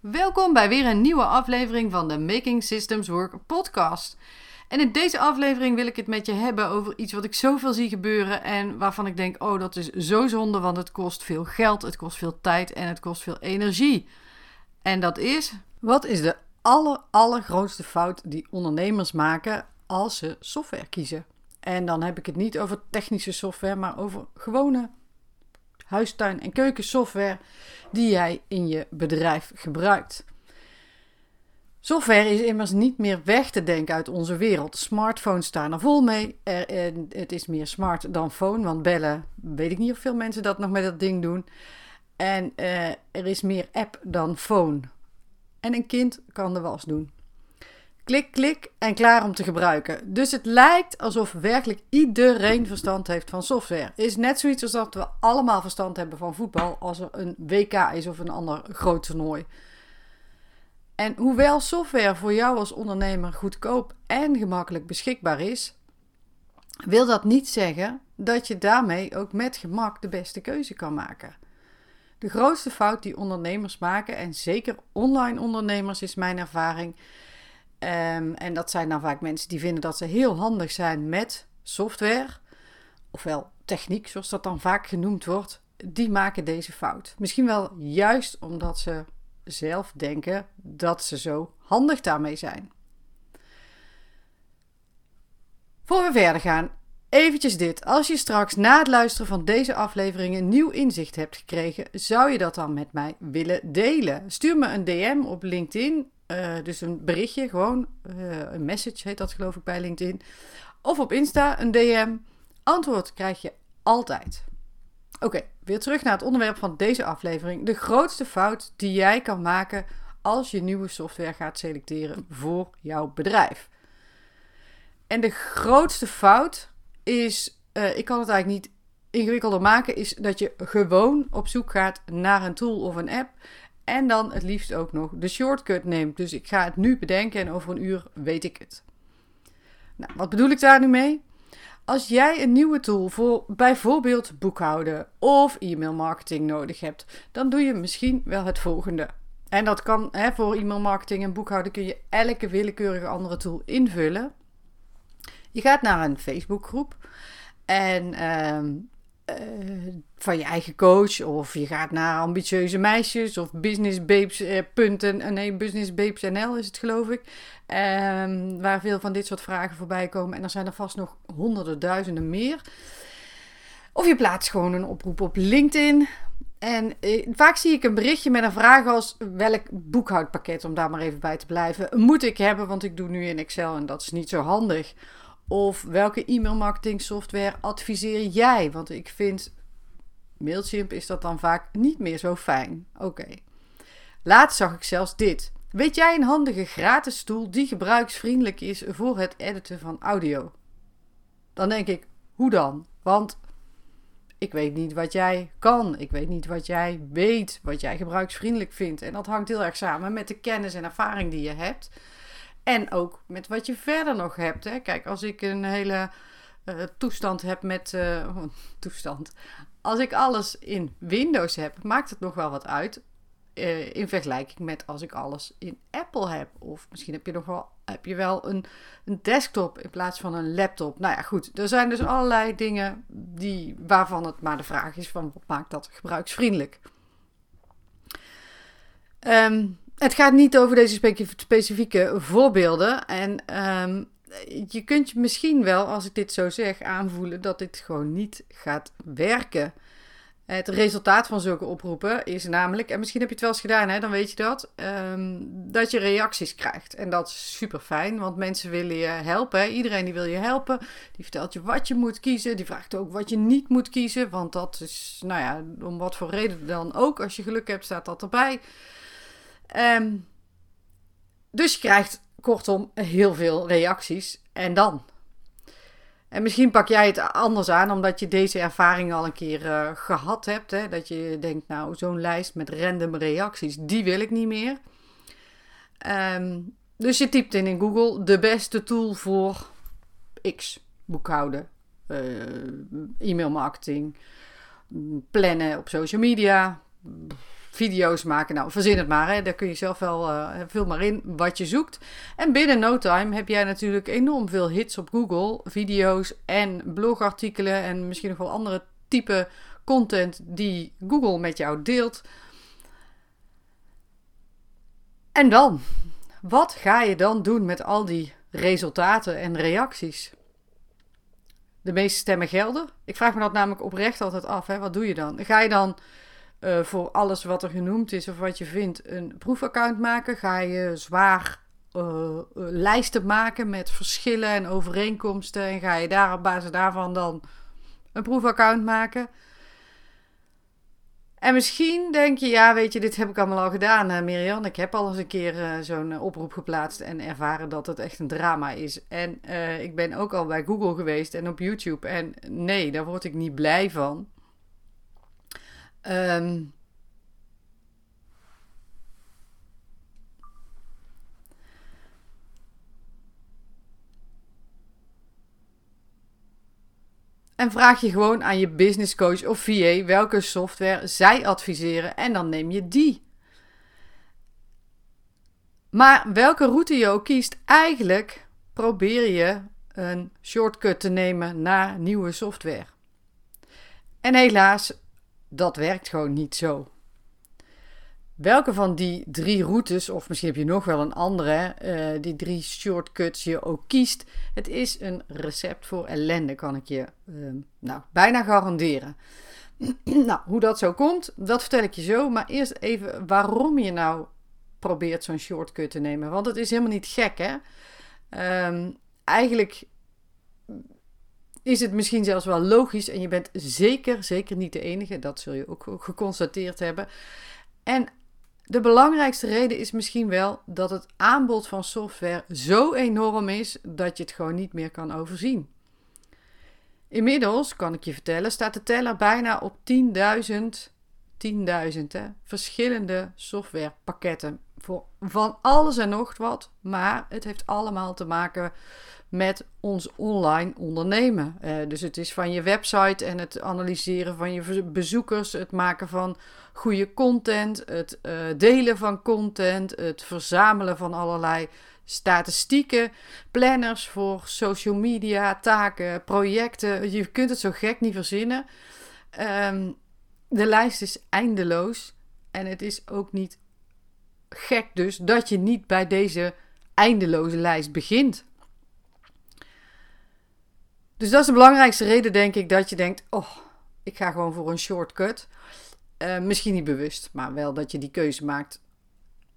Welkom bij weer een nieuwe aflevering van de Making Systems Work podcast. En in deze aflevering wil ik het met je hebben over iets wat ik zoveel zie gebeuren en waarvan ik denk: oh, dat is zo zonde, want het kost veel geld, het kost veel tijd en het kost veel energie. En dat is: wat is de aller, allergrootste fout die ondernemers maken als ze software kiezen? En dan heb ik het niet over technische software, maar over gewone huistuin- en keukensoftware die jij in je bedrijf gebruikt. Software is immers niet meer weg te denken uit onze wereld. Smartphones staan er vol mee. Er, het is meer smart dan phone, want bellen, weet ik niet of veel mensen dat nog met dat ding doen. En uh, er is meer app dan phone. En een kind kan de was doen. Klik, klik en klaar om te gebruiken. Dus het lijkt alsof werkelijk iedereen verstand heeft van software. Is net zoiets als dat we allemaal verstand hebben van voetbal als er een WK is of een ander groot toernooi. En hoewel software voor jou als ondernemer goedkoop en gemakkelijk beschikbaar is, wil dat niet zeggen dat je daarmee ook met gemak de beste keuze kan maken. De grootste fout die ondernemers maken, en zeker online ondernemers is mijn ervaring, Um, en dat zijn dan vaak mensen die vinden dat ze heel handig zijn met software, ofwel techniek, zoals dat dan vaak genoemd wordt. Die maken deze fout. Misschien wel juist omdat ze zelf denken dat ze zo handig daarmee zijn. Voor we verder gaan, eventjes dit. Als je straks na het luisteren van deze aflevering een nieuw inzicht hebt gekregen, zou je dat dan met mij willen delen? Stuur me een DM op LinkedIn uh, dus een berichtje, gewoon uh, een message heet dat geloof ik bij LinkedIn. Of op Insta, een DM. Antwoord krijg je altijd. Oké, weer terug naar het onderwerp van deze aflevering. De grootste fout die jij kan maken als je nieuwe software gaat selecteren voor jouw bedrijf. En de grootste fout is, uh, ik kan het eigenlijk niet ingewikkelder maken, is dat je gewoon op zoek gaat naar een tool of een app en dan het liefst ook nog de shortcut neemt. Dus ik ga het nu bedenken en over een uur weet ik het. Nou, wat bedoel ik daar nu mee? Als jij een nieuwe tool voor bijvoorbeeld boekhouden of e-mail marketing nodig hebt, dan doe je misschien wel het volgende. En dat kan hè, voor e-mail marketing en boekhouden kun je elke willekeurige andere tool invullen. Je gaat naar een Facebookgroep en ehm, eh, van je eigen coach. Of je gaat naar ambitieuze meisjes of business babes. Uh, punten, nee, business babes NL is het geloof ik. Um, waar veel van dit soort vragen voorbij komen. En er zijn er vast nog honderden, duizenden meer. Of je plaatst gewoon een oproep op LinkedIn. En eh, vaak zie ik een berichtje met een vraag als welk boekhoudpakket, om daar maar even bij te blijven, moet ik hebben, want ik doe nu in Excel en dat is niet zo handig. Of welke e-mail marketing software adviseer jij? Want ik vind Mailchimp is dat dan vaak niet meer zo fijn. Oké. Laatst zag ik zelfs dit. Weet jij een handige gratis tool die gebruiksvriendelijk is voor het editen van audio? Dan denk ik, hoe dan? Want ik weet niet wat jij kan. Ik weet niet wat jij weet, wat jij gebruiksvriendelijk vindt. En dat hangt heel erg samen met de kennis en ervaring die je hebt. En ook met wat je verder nog hebt. Hè. Kijk, als ik een hele uh, toestand heb met. Uh, toestand. Als ik alles in Windows heb, maakt het nog wel wat uit. Uh, in vergelijking met als ik alles in Apple heb. Of misschien heb je nog wel, heb je wel een, een desktop in plaats van een laptop. Nou ja, goed. Er zijn dus allerlei dingen die, waarvan het maar de vraag is: van wat maakt dat gebruiksvriendelijk? Um, het gaat niet over deze specifieke voorbeelden. En um, je kunt je misschien wel, als ik dit zo zeg, aanvoelen dat dit gewoon niet gaat werken. Het resultaat van zulke oproepen is namelijk, en misschien heb je het wel eens gedaan, hè, dan weet je dat, um, dat je reacties krijgt. En dat is super fijn, want mensen willen je helpen. Iedereen die wil je helpen, die vertelt je wat je moet kiezen, die vraagt ook wat je niet moet kiezen, want dat is, nou ja, om wat voor reden dan ook. Als je geluk hebt, staat dat erbij. Um, dus je krijgt kortom heel veel reacties. En dan? En misschien pak jij het anders aan, omdat je deze ervaring al een keer uh, gehad hebt. Hè? Dat je denkt, nou, zo'n lijst met random reacties, die wil ik niet meer. Um, dus je typt in in Google de beste tool voor X. Boekhouden, uh, e-mailmarketing, plannen op social media, video's maken. Nou, verzin het maar. Hè. Daar kun je zelf wel uh, vul maar in wat je zoekt. En binnen no time heb jij natuurlijk enorm veel hits op Google. Video's en blogartikelen en misschien nog wel andere type content die Google met jou deelt. En dan? Wat ga je dan doen met al die resultaten en reacties? De meeste stemmen gelden. Ik vraag me dat namelijk oprecht altijd af. Hè? Wat doe je dan? Ga je dan uh, voor alles wat er genoemd is of wat je vindt een proefaccount maken? Ga je zwaar uh, lijsten maken met verschillen en overeenkomsten en ga je daar op basis daarvan dan een proefaccount maken? En misschien denk je, ja, weet je, dit heb ik allemaal al gedaan, Mirjam. Ik heb al eens een keer zo'n oproep geplaatst en ervaren dat het echt een drama is. En ik ben ook al bij Google geweest en op YouTube. En nee, daar word ik niet blij van. Um, En vraag je gewoon aan je business coach of VA welke software zij adviseren en dan neem je die. Maar welke route je ook kiest, eigenlijk probeer je een shortcut te nemen naar nieuwe software. En helaas, dat werkt gewoon niet zo. Welke van die drie routes, of misschien heb je nog wel een andere, uh, die drie shortcuts je ook kiest, het is een recept voor ellende, kan ik je uh, nou, bijna garanderen. nou, hoe dat zo komt, dat vertel ik je zo. Maar eerst even waarom je nou probeert zo'n shortcut te nemen. Want het is helemaal niet gek, hè? Um, eigenlijk is het misschien zelfs wel logisch. En je bent zeker, zeker niet de enige. Dat zul je ook geconstateerd hebben. En de belangrijkste reden is misschien wel dat het aanbod van software zo enorm is dat je het gewoon niet meer kan overzien. Inmiddels, kan ik je vertellen, staat de teller bijna op 10.000 10.000 verschillende softwarepakketten. Voor van alles en nog wat, maar het heeft allemaal te maken met ons online ondernemen. Uh, dus het is van je website en het analyseren van je bezoekers, het maken van goede content, het uh, delen van content, het verzamelen van allerlei statistieken, planners voor social media, taken, projecten. Je kunt het zo gek niet verzinnen. Um, de lijst is eindeloos en het is ook niet gek dus dat je niet bij deze eindeloze lijst begint. Dus dat is de belangrijkste reden, denk ik, dat je denkt: oh, ik ga gewoon voor een shortcut. Uh, misschien niet bewust, maar wel dat je die keuze maakt.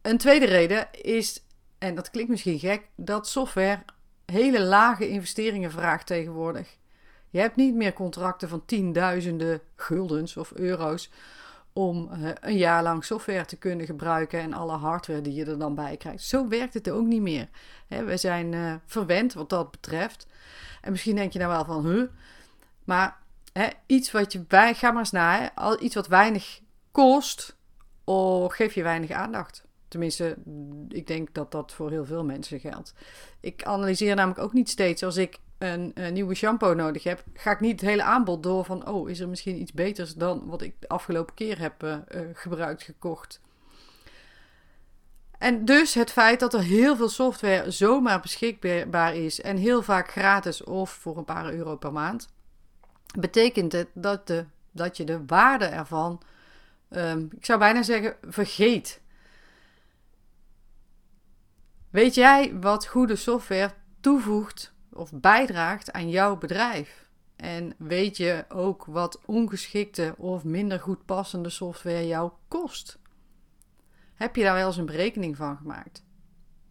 Een tweede reden is, en dat klinkt misschien gek, dat software hele lage investeringen vraagt tegenwoordig. Je hebt niet meer contracten van tienduizenden guldens of euro's om uh, een jaar lang software te kunnen gebruiken en alle hardware die je er dan bij krijgt. Zo werkt het ook niet meer. We zijn uh, verwend wat dat betreft. En misschien denk je nou wel van, huh? Maar iets wat je bij, ga maar eens na, iets wat weinig kost, of geef je weinig aandacht. Tenminste, ik denk dat dat voor heel veel mensen geldt. Ik analyseer namelijk ook niet steeds als ik een, een, nieuwe shampoo nodig heb, ga ik niet het hele aanbod door van, oh, is er misschien iets beters dan wat ik de afgelopen keer heb uh, gebruikt, gekocht. En dus het feit dat er heel veel software zomaar beschikbaar is en heel vaak gratis of voor een paar euro per maand, betekent het dat, de, dat je de waarde ervan, um, ik zou bijna zeggen, vergeet. Weet jij wat goede software toevoegt of bijdraagt aan jouw bedrijf? En weet je ook wat ongeschikte of minder goed passende software jou kost? Heb je daar wel eens een berekening van gemaakt?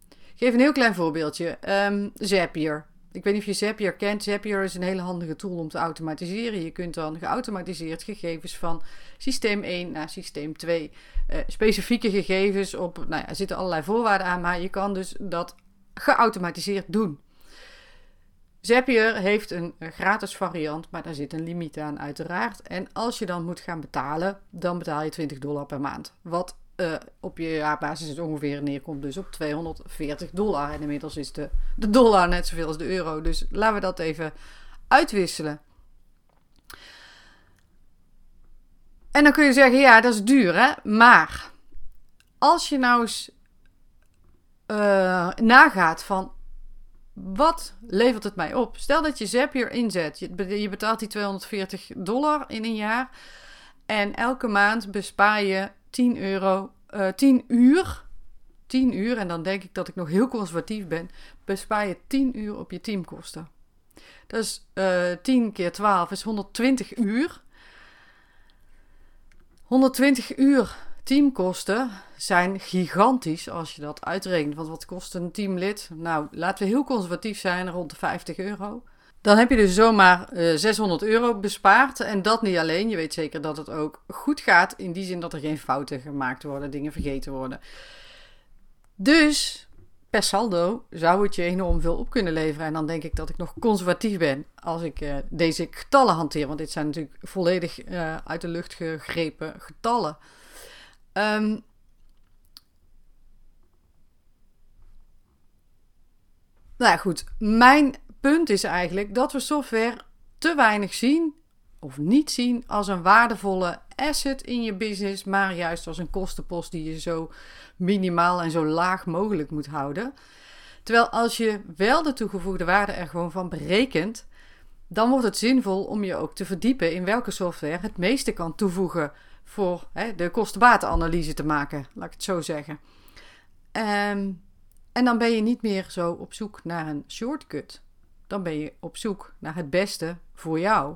Ik geef een heel klein voorbeeldje. Um, Zapier. Ik weet niet of je Zapier kent. Zapier is een hele handige tool om te automatiseren. Je kunt dan geautomatiseerd gegevens van systeem 1 naar systeem 2. Uh, eh, specifieke gegevens op. Nou ja, er zitten allerlei voorwaarden aan, maar je kan dus dat geautomatiseerd doen. Zapier heeft een gratis variant, maar daar zit een limiet aan, uiteraard. En als je dan moet gaan betalen, dan betaal je 20 dollar per maand. Wat uh, op je jaarbasis het ongeveer neerkomt dus op 240 dollar. En inmiddels is de, de dollar net zoveel als de euro. Dus laten we dat even uitwisselen. En dan kun je zeggen, ja, dat is duur, hè? Maar als je nou eens uh, nagaat van wat levert het mij op? Stel dat je Zapier inzet. Je betaalt die 240 dollar in een jaar. En elke maand bespaar je 10 euro, uh, 10 uur. 10 uur, en dan denk ik dat ik nog heel conservatief ben. Bespaar je 10 uur op je teamkosten. Is uh, 10 keer 12 is 120 uur. 120 uur teamkosten zijn gigantisch als je dat uitrekent. Want wat kost een teamlid? Nou, laten we heel conservatief zijn, rond de 50 euro. Dan heb je dus zomaar uh, eh, 600 euro bespaard. En dat niet alleen. Je weet zeker dat het ook goed gaat. In die zin dat er geen fouten gemaakt worden, dingen vergeten worden. Dus per saldo zou het je enorm veel op kunnen leveren. En dan denk ik dat ik nog conservatief ben als ik uh, deze getallen hanteer. Want dit zijn natuurlijk volledig uh, uit de lucht gegrepen getallen. Um, nou ja, goed. Mijn punt is eigenlijk dat we software te weinig zien of niet zien als een waardevolle asset in je business, maar juist als een kostenpost die je zo minimaal en zo laag mogelijk moet houden. Terwijl als je wel de toegevoegde waarde er gewoon van berekent, dan wordt het zinvol om je ook te verdiepen in welke software het meeste kan toevoegen voor hè, de kostenbatenanalyse te maken, laat ik het zo zeggen. Um, en dan ben je niet meer zo op zoek naar een shortcut. Dan ben je op zoek naar het beste voor jou.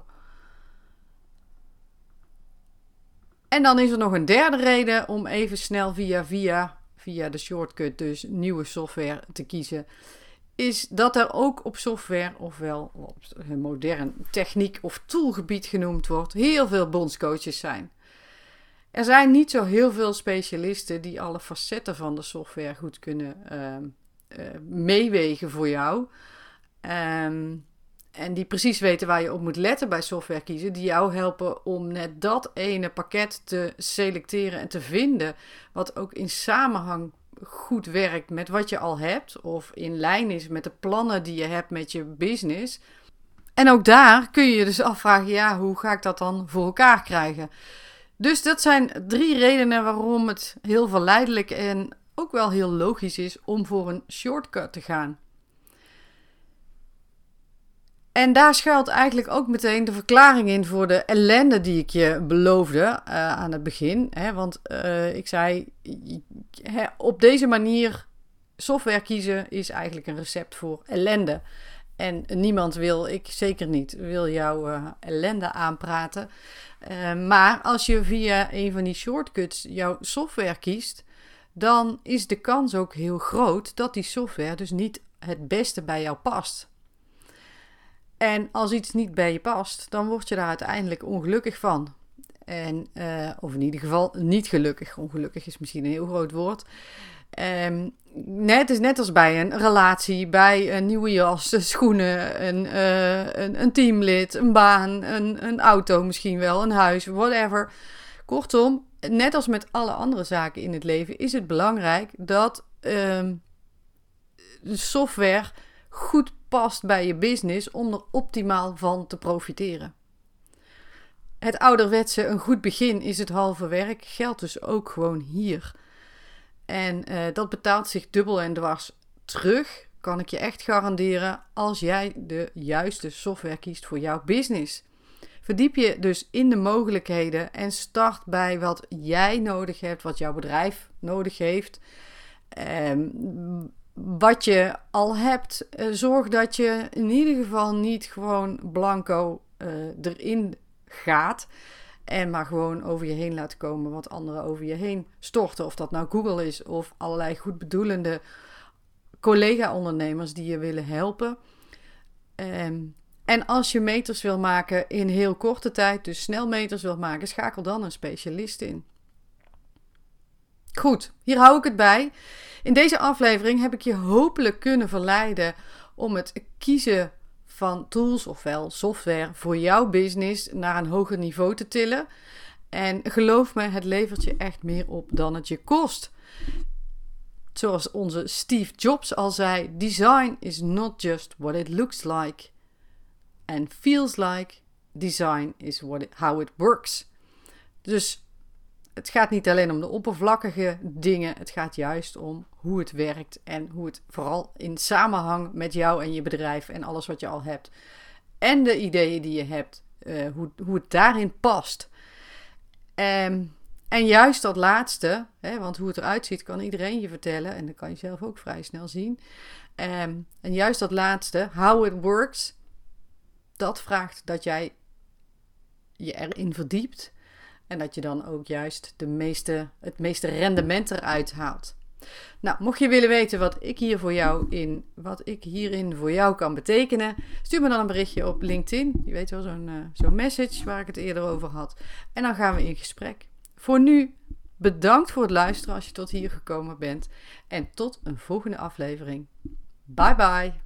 En dan is er nog een derde reden om even snel via via, via de shortcut dus nieuwe software te kiezen. Is dat er ook op software, ofwel op een modern techniek of toolgebied genoemd wordt, heel veel bondscoaches zijn. Er zijn niet zo heel veel specialisten die alle facetten van de software goed kunnen uh, uh, meewegen voor jou. Um, en die precies weten waar je op moet letten bij software kiezen. Die jou helpen om net dat ene pakket te selecteren en te vinden. Wat ook in samenhang goed werkt met wat je al hebt. Of in lijn is met de plannen die je hebt met je business. En ook daar kun je je dus afvragen: ja, hoe ga ik dat dan voor elkaar krijgen? Dus dat zijn drie redenen waarom het heel verleidelijk en ook wel heel logisch is om voor een shortcut te gaan. En daar schuilt eigenlijk ook meteen de verklaring in voor de ellende die ik je beloofde uh, aan het begin. Hè? Want uh, ik zei, op deze manier software kiezen is eigenlijk een recept voor ellende. En niemand wil, ik zeker niet, wil jouw uh, ellende aanpraten. maar als je via een van die shortcuts jouw software kiest, dan is de kans ook heel groot dat die software dus niet het beste bij jou past. En als iets niet bij je past, dan word je daar uiteindelijk ongelukkig van. En, uh, of in ieder geval niet gelukkig. Ongelukkig is misschien een heel groot woord. Um, net is net als bij een relatie, bij een nieuwe jas, schoenen, een, uh, een, een, teamlid, een baan, een, een auto misschien wel, een huis, whatever. Kortom, net als met alle andere zaken in het leven is het belangrijk dat um, de software goed past bij je business om er optimaal van te profiteren. Het ouderwetse een goed begin is het halve werk geldt dus ook gewoon hier. En uh, dat betaalt zich dubbel en dwars terug, kan ik je echt garanderen, als jij de juiste software kiest voor jouw business. Verdiep je dus in de mogelijkheden en start bij wat jij nodig hebt, wat jouw bedrijf nodig heeft. Um, wat je al hebt, uh, zorg dat je in ieder geval niet gewoon blanco uh, erin gaat. En maar gewoon over je heen laat komen wat anderen over je heen storten. Of dat nou Google is of allerlei goedbedoelende collega-ondernemers die je willen helpen. Um, en als je meters wil maken in heel korte tijd, dus snel meters wil maken, schakel dan een specialist in. Goed, hier hou ik het bij. In deze aflevering heb ik je hopelijk kunnen verleiden om het kiezen van tools ofwel software voor jouw business naar een hoger niveau te tillen. En geloof me, het levert je echt meer op dan het je kost. Zoals onze Steve Jobs al zei: Design is not just what it looks like and feels like. Design is what it, how it works. Dus het gaat niet alleen om de oppervlakkige dingen, het gaat juist om hoe het werkt en hoe het vooral in samenhang met jou en je bedrijf en alles wat je al hebt en de ideeën die je hebt, uh, hoe, hoe het daarin past. Um, en juist dat laatste, hè, want hoe het eruit ziet kan iedereen je vertellen en dat kan je zelf ook vrij snel zien. Um, en juist dat laatste, how it works, dat vraagt dat jij je erin verdiept en dat je dan ook juist de meeste, het meeste rendement eruit haalt. Nou, mocht je willen weten wat ik hier voor jou in, wat ik hierin voor jou kan betekenen, stuur me dan een berichtje op LinkedIn. Je weet wel, zo'n uh, zo'n message waar ik het eerder over had. En dan gaan we in gesprek. Voor nu, bedankt voor het luisteren als je tot hier gekomen bent. En tot een volgende aflevering. Bye bye.